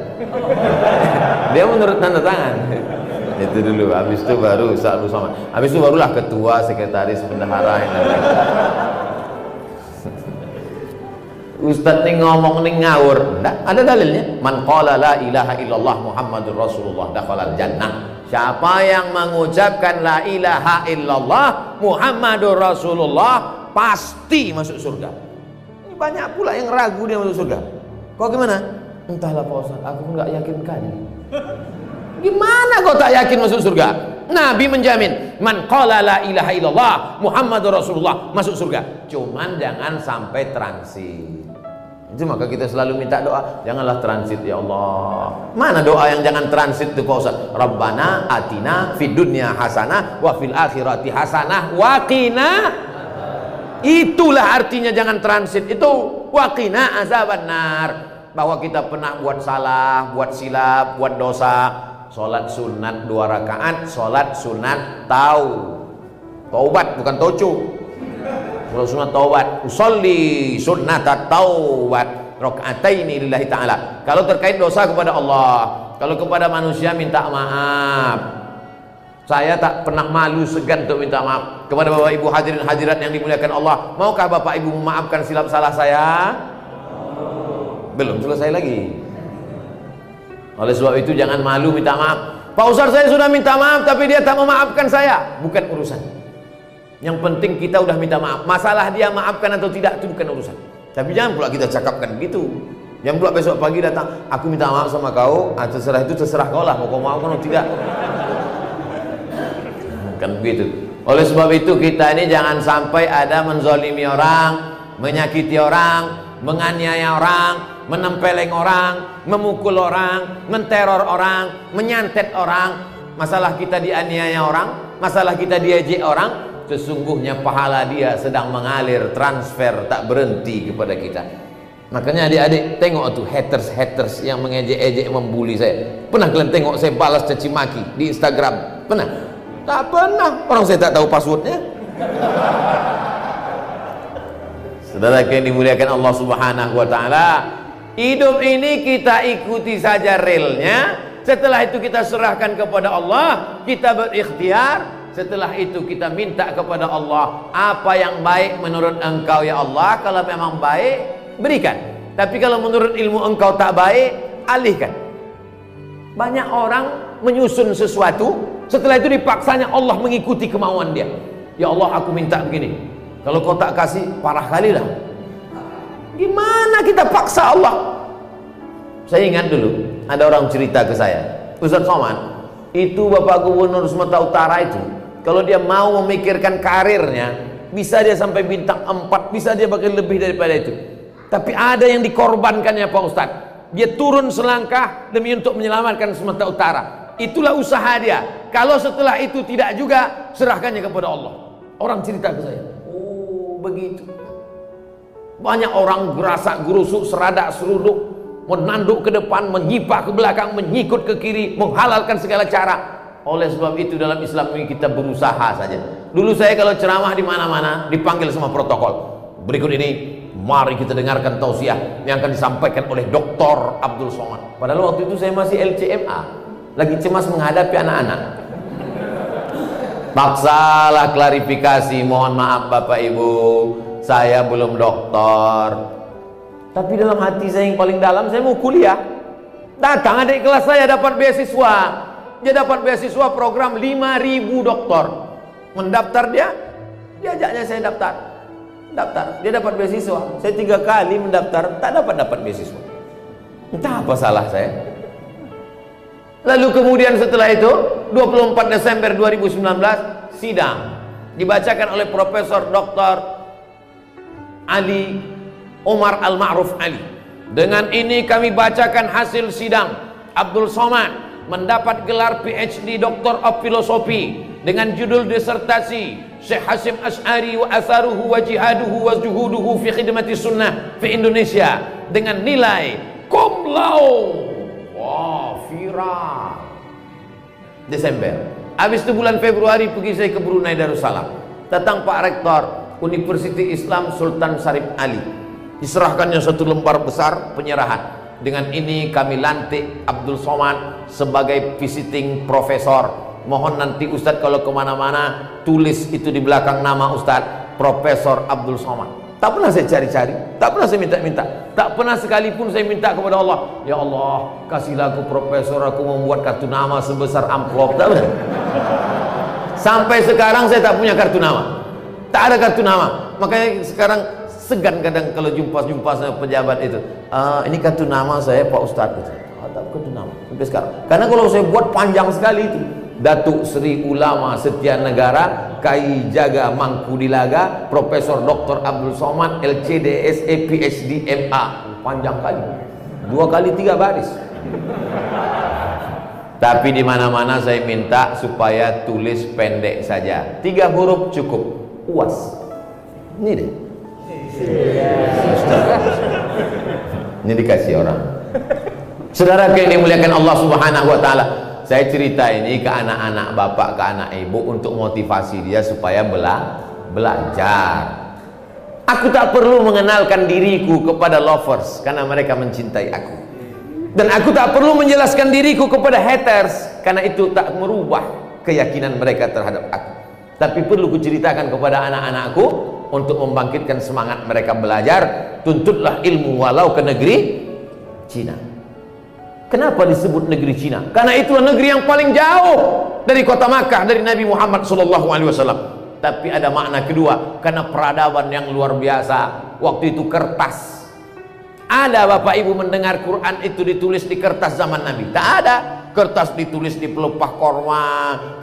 Dia menurut tanda tangan. Itu dulu, habis itu baru Ustaz sama. Habis itu barulah ketua, sekretaris, bendahara yang lain. Ustaz ini ngomong ini ngawur. Enggak, ada dalilnya. Man qala la ilaha illallah Muhammadur Rasulullah dakhalal jannah. Siapa yang mengucapkan la ilaha illallah Muhammadur Rasulullah pasti masuk surga. Banyak pula yang ragu dia masuk surga. Kok gimana? Entahlah Pak Ustaz, aku nggak yakin kali. Gimana kau tak yakin masuk surga? Nabi menjamin, man qala la ilaha illallah Muhammadur Rasulullah masuk surga. Cuman jangan sampai transit. Itu maka kita selalu minta doa, janganlah transit ya Allah. Mana doa yang jangan transit itu Pak Ustaz? Rabbana atina fid dunya hasanah wa fil akhirati hasanah wa qina Itulah artinya jangan transit itu waqina azaban nar. Bahwa kita pernah buat salah, buat silap, buat dosa, salat sunat dua rakaat, salat sunat tahu. Taubat bukan tocu. Kalau sunat taubat, usolli sunnata taubat rakaataini lillahi taala. Kalau terkait dosa kepada Allah, kalau kepada manusia minta maaf. Saya tak pernah malu segan untuk minta maaf kepada Bapak Ibu hadirin hadirat yang dimuliakan Allah. Maukah Bapak Ibu memaafkan silap salah saya? Belum selesai lagi. Oleh sebab itu jangan malu minta maaf. Pak Ustaz saya sudah minta maaf tapi dia tak memaafkan saya. Bukan urusan. Yang penting kita udah minta maaf. Masalah dia maafkan atau tidak itu bukan urusan. Tapi jangan pula kita cakapkan gitu. Jangan pula besok pagi datang, aku minta maaf sama kau, ah, terserah itu terserah kau lah, mau kau maafkan atau tidak. Kan begitu. Oleh sebab itu kita ini jangan sampai ada menzolimi orang menyakiti orang menganiaya orang menempeleng orang memukul orang menteror orang menyantet orang. Masalah kita dianiaya orang masalah kita diejek orang sesungguhnya pahala dia sedang mengalir transfer tak berhenti kepada kita. Makanya adik-adik tengok tuh haters-haters yang mengejek-ejek membuli saya. Pernah kalian tengok saya balas caci maki di Instagram? Pernah tak pernah. Orang saya tak tahu passwordnya. Saudara yang dimuliakan Allah subhanahu wa ta'ala hidup ini kita ikuti saja realnya. Setelah itu kita serahkan kepada Allah kita berikhtiar. Setelah itu kita minta kepada Allah apa yang baik menurut engkau ya Allah? Kalau memang baik berikan. Tapi kalau menurut ilmu engkau tak baik alihkan. Banyak orang menyusun sesuatu. Setelah itu dipaksanya Allah mengikuti kemauan dia. Ya Allah aku minta begini. Kalau kau tak kasih parah kali lah. Gimana kita paksa Allah? Saya ingat dulu ada orang cerita ke saya. Ustaz Somad itu Bapak Gubernur Sumatera Utara itu kalau dia mau memikirkan karirnya bisa dia sampai bintang 4 bisa dia bahkan lebih daripada itu. Tapi ada yang dikorbankannya Pak Ustadz dia turun selangkah demi untuk menyelamatkan Sumatera Utara itulah usaha dia kalau setelah itu tidak juga serahkannya kepada Allah orang cerita ke saya oh begitu banyak orang gerasak gerusuk seradak seruduk menanduk ke depan menyipah ke belakang menyikut ke kiri menghalalkan segala cara oleh sebab itu dalam Islam ini kita berusaha saja. Dulu saya kalau ceramah di mana-mana dipanggil sama protokol. Berikut ini mari kita dengarkan tausiah yang akan disampaikan oleh Dr. Abdul Somad. Padahal waktu itu saya masih LCMA, lagi cemas menghadapi anak-anak. Paksalah klarifikasi, mohon maaf Bapak Ibu, saya belum doktor. Tapi dalam hati saya yang paling dalam saya mau kuliah. Datang adik kelas saya dapat beasiswa. Dia dapat beasiswa program 5000 doktor. Mendaftar dia diajaknya saya daftar. Daftar dia dapat beasiswa. Saya tiga kali mendaftar tak dapat dapat beasiswa. Entah apa salah saya lalu kemudian setelah itu 24 Desember 2019 sidang. Dibacakan oleh Profesor Dr. Ali Omar Al-Ma'ruf Ali. Dengan ini kami bacakan hasil sidang. Abdul Somad mendapat gelar PhD Doktor of Philosophy dengan judul disertasi Syekh Hasim Ash'ari wa atharuhu wa jihaduhu wa juhuduhu fi khidmati sunnah fi Indonesia dengan nilai cum laude wah viral Desember. Habis itu bulan Februari pergi saya ke Brunei Darussalam. Datang Pak Rektor Universiti Islam Sultan Sarif Ali. Diserahkannya satu lembar besar penyerahan. Dengan ini kami lantik Abdul Somad sebagai visiting profesor. Mohon nanti Ustadz kalau ke mana-mana tulis itu di belakang nama Ustadz Profesor Abdul Somad tak pernah saya cari-cari. Tak pernah saya minta-minta. Tak pernah sekalipun saya minta kepada Allah ya Allah kasihlah aku profesor aku membuat kartu nama sebesar amplop. Tak pernah. Sampai sekarang saya tak punya kartu nama. Tak ada kartu nama. Makanya sekarang segan kadang kalau jumpa-jumpa sama pejabat itu uh, ini kartu nama saya Pak Ustadz oh, tak kartu nama. Sampai sekarang. Karena kalau saya buat panjang sekali itu Datuk Sri Ulama Setia Negara Kai Jaga Mangkudilaga Profesor Dr. Abdul Somad LCD SE PhD MA panjang kali dua kali tiga baris tapi di mana-mana saya minta supaya tulis pendek saja tiga huruf cukup uas ini deh ini dikasih orang. Saudara yang dimuliakan Allah Subhanahu wa taala. Saya cerita ini ke anak-anak bapak, ke anak ibu untuk motivasi dia supaya bela belajar. Aku tak perlu mengenalkan diriku kepada lovers karena mereka mencintai aku. Dan aku tak perlu menjelaskan diriku kepada haters karena itu tak merubah keyakinan mereka terhadap aku. Tapi perlu kuceritakan kepada anak-anakku untuk membangkitkan semangat mereka belajar tuntutlah ilmu walau ke negeri Cina kenapa disebut negeri Cina? Karena itulah negeri yang paling jauh dari kota Makkah dari Nabi Muhammad SAW tapi ada makna kedua karena peradaban yang luar biasa. Waktu itu kertas. Ada bapak ibu mendengar Quran itu ditulis di kertas zaman Nabi? Tak ada kertas ditulis di pelepah korma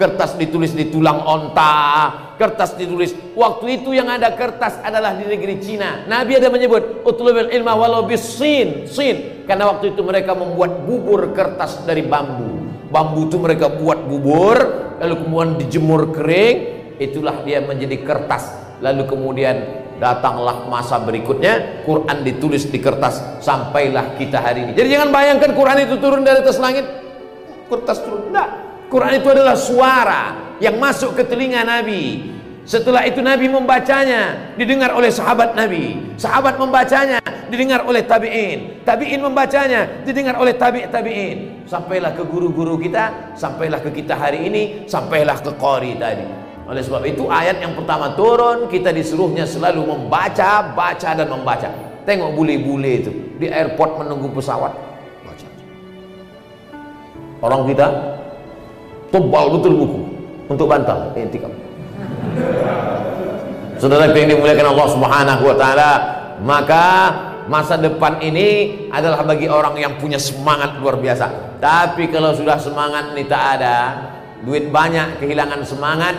kertas ditulis di tulang onta kertas ditulis. Waktu itu yang ada kertas adalah di negeri Cina. Nabi ada menyebut utlubil ilma walau sin sin. Karena waktu itu mereka membuat bubur kertas dari bambu. Bambu itu mereka buat bubur lalu kemudian dijemur kering. Itulah dia menjadi kertas. Lalu kemudian datanglah masa berikutnya Quran ditulis di kertas sampailah kita hari ini. Jadi jangan bayangkan Quran itu turun dari atas langit kertas turun enggak Quran itu adalah suara yang masuk ke telinga Nabi. Setelah itu Nabi membacanya didengar oleh sahabat Nabi. Sahabat membacanya didengar oleh tabi'in. Tabi'in membacanya didengar oleh tabi' tabi'in. Sampailah ke guru-guru kita sampailah ke kita hari ini sampailah ke qari tadi. Oleh sebab itu ayat yang pertama turun kita disuruhnya selalu membaca, baca dan membaca. Tengok bule-bule itu di airport menunggu pesawat. Orang kita tebal betul buku untuk bantal intikam. Saudara yang dimuliakan Allah Subhanahu wa taala, maka masa depan ini adalah bagi orang yang punya semangat luar biasa. Tapi kalau sudah semangat ini tak ada, duit banyak, kehilangan semangat,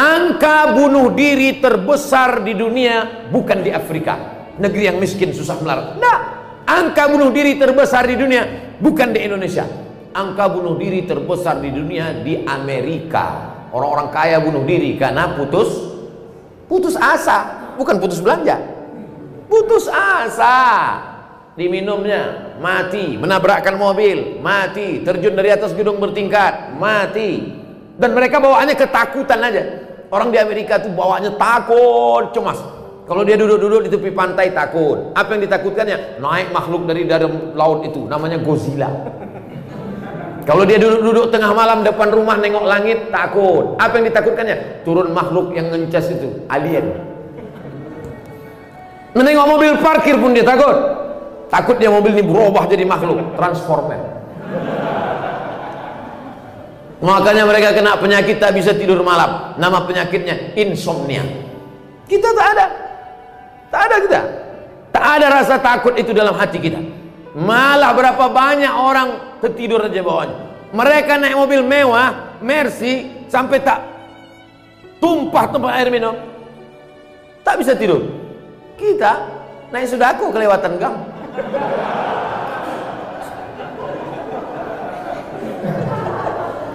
Angka bunuh diri terbesar di dunia bukan di Afrika, negeri yang miskin susah melarat. Nah, angka bunuh diri terbesar di dunia bukan di Indonesia. Angka bunuh diri terbesar di dunia di Amerika. Orang-orang kaya bunuh diri karena putus putus asa, bukan putus belanja. Putus asa. Diminumnya, mati, menabrakkan mobil, mati, terjun dari atas gedung bertingkat, mati. Dan mereka bawaannya ketakutan aja. Orang di Amerika tuh bawanya takut, cemas. Kalau dia duduk-duduk di tepi pantai takut. Apa yang ditakutkannya? Naik makhluk dari dalam laut itu, namanya Godzilla. Kalau dia duduk-duduk tengah malam depan rumah nengok langit, takut. Apa yang ditakutkannya? Turun makhluk yang ngencas itu, alien. Menengok mobil parkir pun dia takut. Takut dia mobil ini berubah jadi makhluk, transformer. Makanya mereka kena penyakit tak bisa tidur malam. Nama penyakitnya insomnia. Kita tak ada. Tak ada kita. Tak ada rasa takut itu dalam hati kita. Malah berapa banyak orang tertidur aja bawahnya. Mereka naik mobil mewah, Mercy, sampai tak tumpah tempat air minum. Tak bisa tidur. Kita naik sudaku kelewatan gang.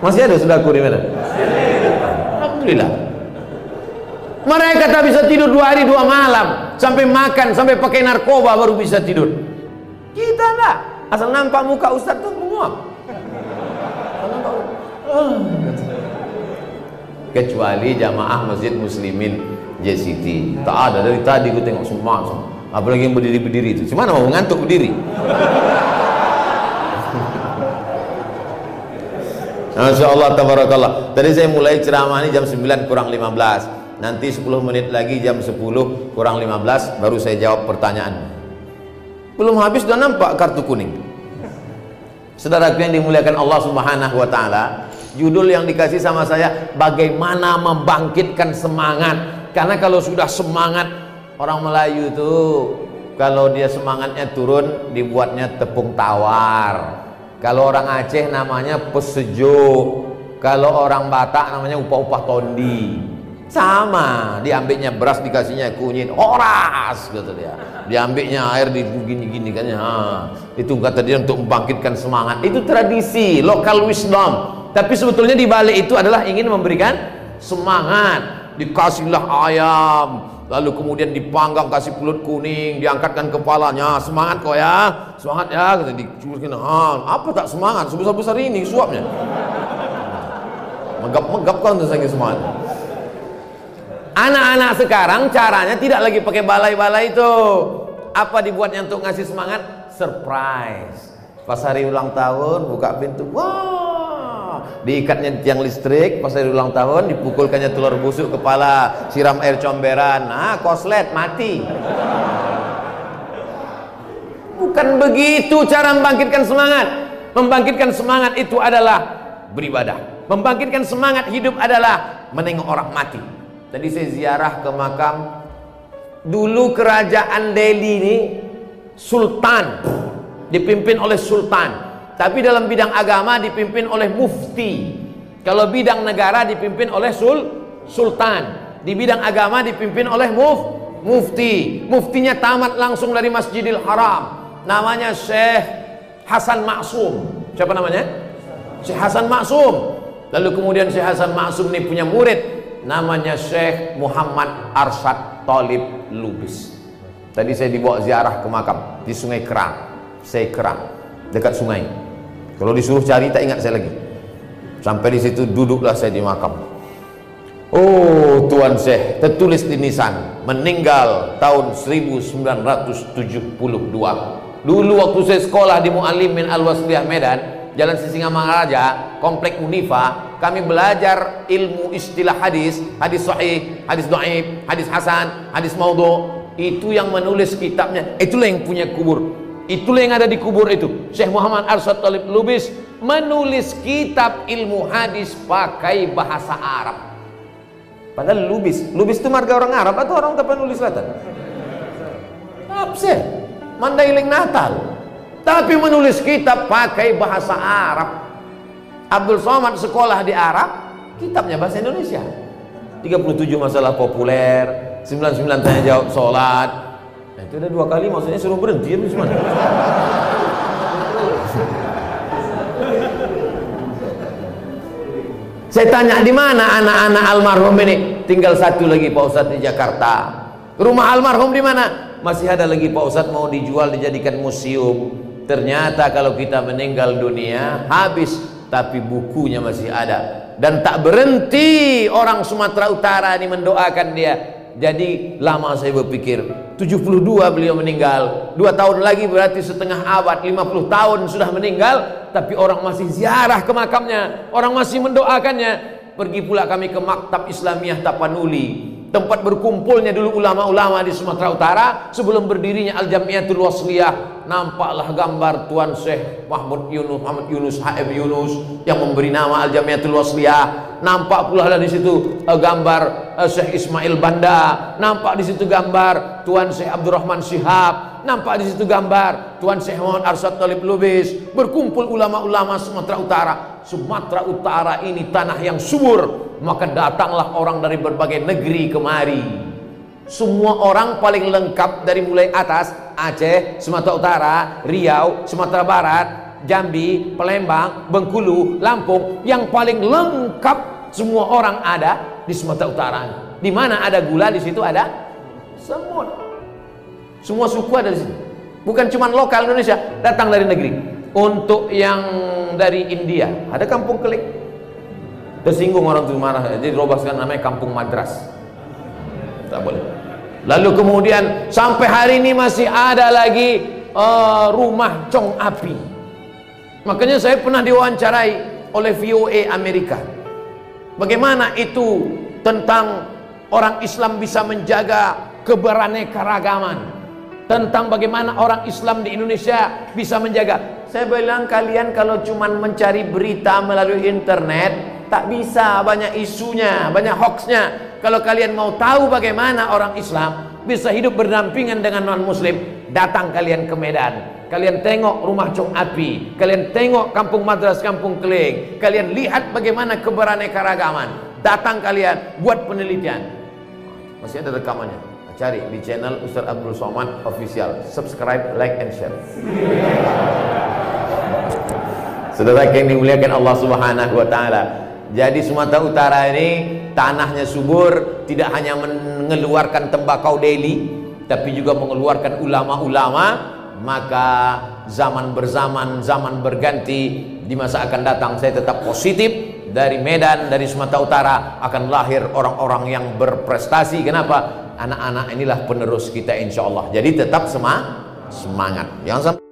Masih ada saudaraku di mana? Alhamdulillah. Mereka tak bisa tidur dua hari dua malam sampai makan sampai pakai narkoba baru bisa tidur. Kita enggak. Asal nampak muka ustaz tuh menguap. Kecuali jamaah masjid muslimin JCT. Tak ada dari tadi gue tengok semua. Apalagi yang berdiri-berdiri itu. Cuma mau ngantuk berdiri. Masya Allah tabarakallah Tadi saya mulai ceramah ini jam 9 kurang 15 Nanti 10 menit lagi jam 10 kurang 15 Baru saya jawab pertanyaan Belum habis sudah nampak kartu kuning Saudara yang dimuliakan Allah subhanahu wa ta'ala Judul yang dikasih sama saya Bagaimana membangkitkan semangat Karena kalau sudah semangat Orang Melayu itu Kalau dia semangatnya turun Dibuatnya tepung tawar kalau orang Aceh namanya pesejuk. Kalau orang Batak namanya upah-upah tondi. Sama, diambilnya beras dikasihnya kunyit, horas gitu dia. Diambilnya air di gini-gini kan ya. Itu kata dia untuk membangkitkan semangat. Itu tradisi, lokal wisdom. Tapi sebetulnya di balik itu adalah ingin memberikan semangat. Dikasihlah ayam, lalu kemudian dipanggang kasih pulut kuning diangkatkan kepalanya semangat kok ya semangat ya dicuruskan ha apa tak semangat sebesar besar ini suapnya megap megap kan semangat anak-anak sekarang caranya tidak lagi pakai balai-balai itu. Apa dibuatnya untuk ngasih semangat? Surprise. Pas hari ulang tahun buka pintu wah diikatnya tiang listrik. Pas hari ulang tahun dipukulkannya telur busuk kepala siram air comberan. Nah koslet mati. Bukan begitu cara membangkitkan semangat. Membangkitkan semangat itu adalah beribadah. Membangkitkan semangat hidup adalah menengok orang mati tadi saya ziarah ke makam dulu kerajaan Delhi ini sultan dipimpin oleh sultan tapi dalam bidang agama dipimpin oleh mufti. Kalau bidang negara dipimpin oleh sul sultan. Di bidang agama dipimpin oleh muf, mufti. Muftinya tamat langsung dari Masjidil Haram. Namanya Syekh Hasan Maksum. Siapa namanya? Syekh Hasan Maksum. Lalu kemudian Syekh Hasan Maksum ini punya murid namanya Syekh Muhammad Arsyad Talib Lubis. Tadi saya dibawa ziarah ke makam di Sungai Kerang. Saya Kerang dekat sungai. Kalau disuruh cari tak ingat saya lagi. Sampai di situ duduklah saya di makam. Oh Tuan Syekh tertulis di nisan meninggal tahun 1972. Dulu waktu saya sekolah di Muallimin Al-Wasliyah Medan, Jalan Sisingamangaraja, Komplek Unifa, kami belajar ilmu istilah hadis, hadis sahih, hadis dhaif, hadis hasan, hadis maudhu. Itu yang menulis kitabnya, itulah yang punya kubur. Itulah yang ada di kubur itu. Syekh Muhammad Arsyad Talib Lubis menulis kitab ilmu hadis pakai bahasa Arab. Padahal Lubis, Lubis itu marga orang Arab atau orang Tapanuli Selatan? Absen, Mandailing Natal. Tapi menulis kitab pakai bahasa Arab. Abdul Somad sekolah di Arab, kitabnya bahasa Indonesia. 37 masalah populer, 99 tanya jawab sholat. Nah, itu udah dua kali maksudnya suruh berhenti ya gimana? Saya tanya di mana anak-anak almarhum ini? Tinggal satu lagi Pak Ustadz di Jakarta. Rumah almarhum di mana? Masih ada lagi Pak Ustadz mau dijual dijadikan museum. Ternyata kalau kita meninggal dunia habis tapi bukunya masih ada. Dan tak berhenti orang Sumatera Utara ini mendoakan dia. Jadi lama saya berpikir 72 beliau meninggal. Dua tahun lagi berarti setengah abad 50 tahun sudah meninggal Tapi orang masih ziarah ke makamnya. Orang masih mendoakannya. Pergi pula kami ke Maktab Islamiyah Tapanuli tempat berkumpulnya dulu ulama-ulama di Sumatera Utara sebelum berdirinya Al-Jamiatul Wasliyah nampaklah gambar Tuan Syekh Mahmud Yunus Muhammad Yunus HM Yunus yang memberi nama Al-Jamiatul Wasliyah. Nampak pula di situ uh, gambar uh, Syekh Ismail Banda. Nampak di situ gambar Tuan Syekh Abdurrahman Syihab nampak di situ gambar Tuan Syekh Muhammad Arsyad Talib Lubis berkumpul ulama-ulama Sumatera Utara Sumatera Utara ini tanah yang subur maka datanglah orang dari berbagai negeri kemari semua orang paling lengkap dari mulai atas Aceh, Sumatera Utara, Riau, Sumatera Barat, Jambi, Palembang, Bengkulu, Lampung yang paling lengkap semua orang ada di Sumatera Utara. Di mana ada gula di situ ada semut. Semua suku ada di sini. Bukan cuma lokal Indonesia, datang dari negeri. Untuk yang dari India, ada kampung kelik. Tersinggung orang itu marah jadi sekarang namanya kampung madras. Tak boleh. Lalu kemudian sampai hari ini masih ada lagi uh, rumah cong api. Makanya saya pernah diwawancarai oleh VOA Amerika. Bagaimana itu tentang orang Islam bisa menjaga keberaneka tentang bagaimana orang Islam di Indonesia bisa menjaga. Saya bilang kalian kalau cuma mencari berita melalui internet tak bisa. Banyak isunya banyak hoaxnya. Kalau kalian mau tahu bagaimana orang Islam bisa hidup berdampingan dengan non muslim datang kalian ke Medan. Kalian tengok rumah cong api kalian tengok kampung madras kampung keling kalian lihat bagaimana keberaneka-ragaman datang kalian buat penelitian. Masih ada rekamannya cari di channel Ustaz Abdul Somad official subscribe like and share Saudara yang dimuliakan Allah Subhanahu wa taala jadi Sumatera Utara ini tanahnya subur, tidak hanya mengeluarkan tembakau daily, tapi juga mengeluarkan ulama-ulama. Maka zaman berzaman, zaman berganti, di masa akan datang saya tetap positif dari Medan, dari Sumatera Utara akan lahir orang-orang yang berprestasi. Kenapa? Anak-anak inilah penerus kita insya Allah. Jadi tetap semangat. Jangan sampai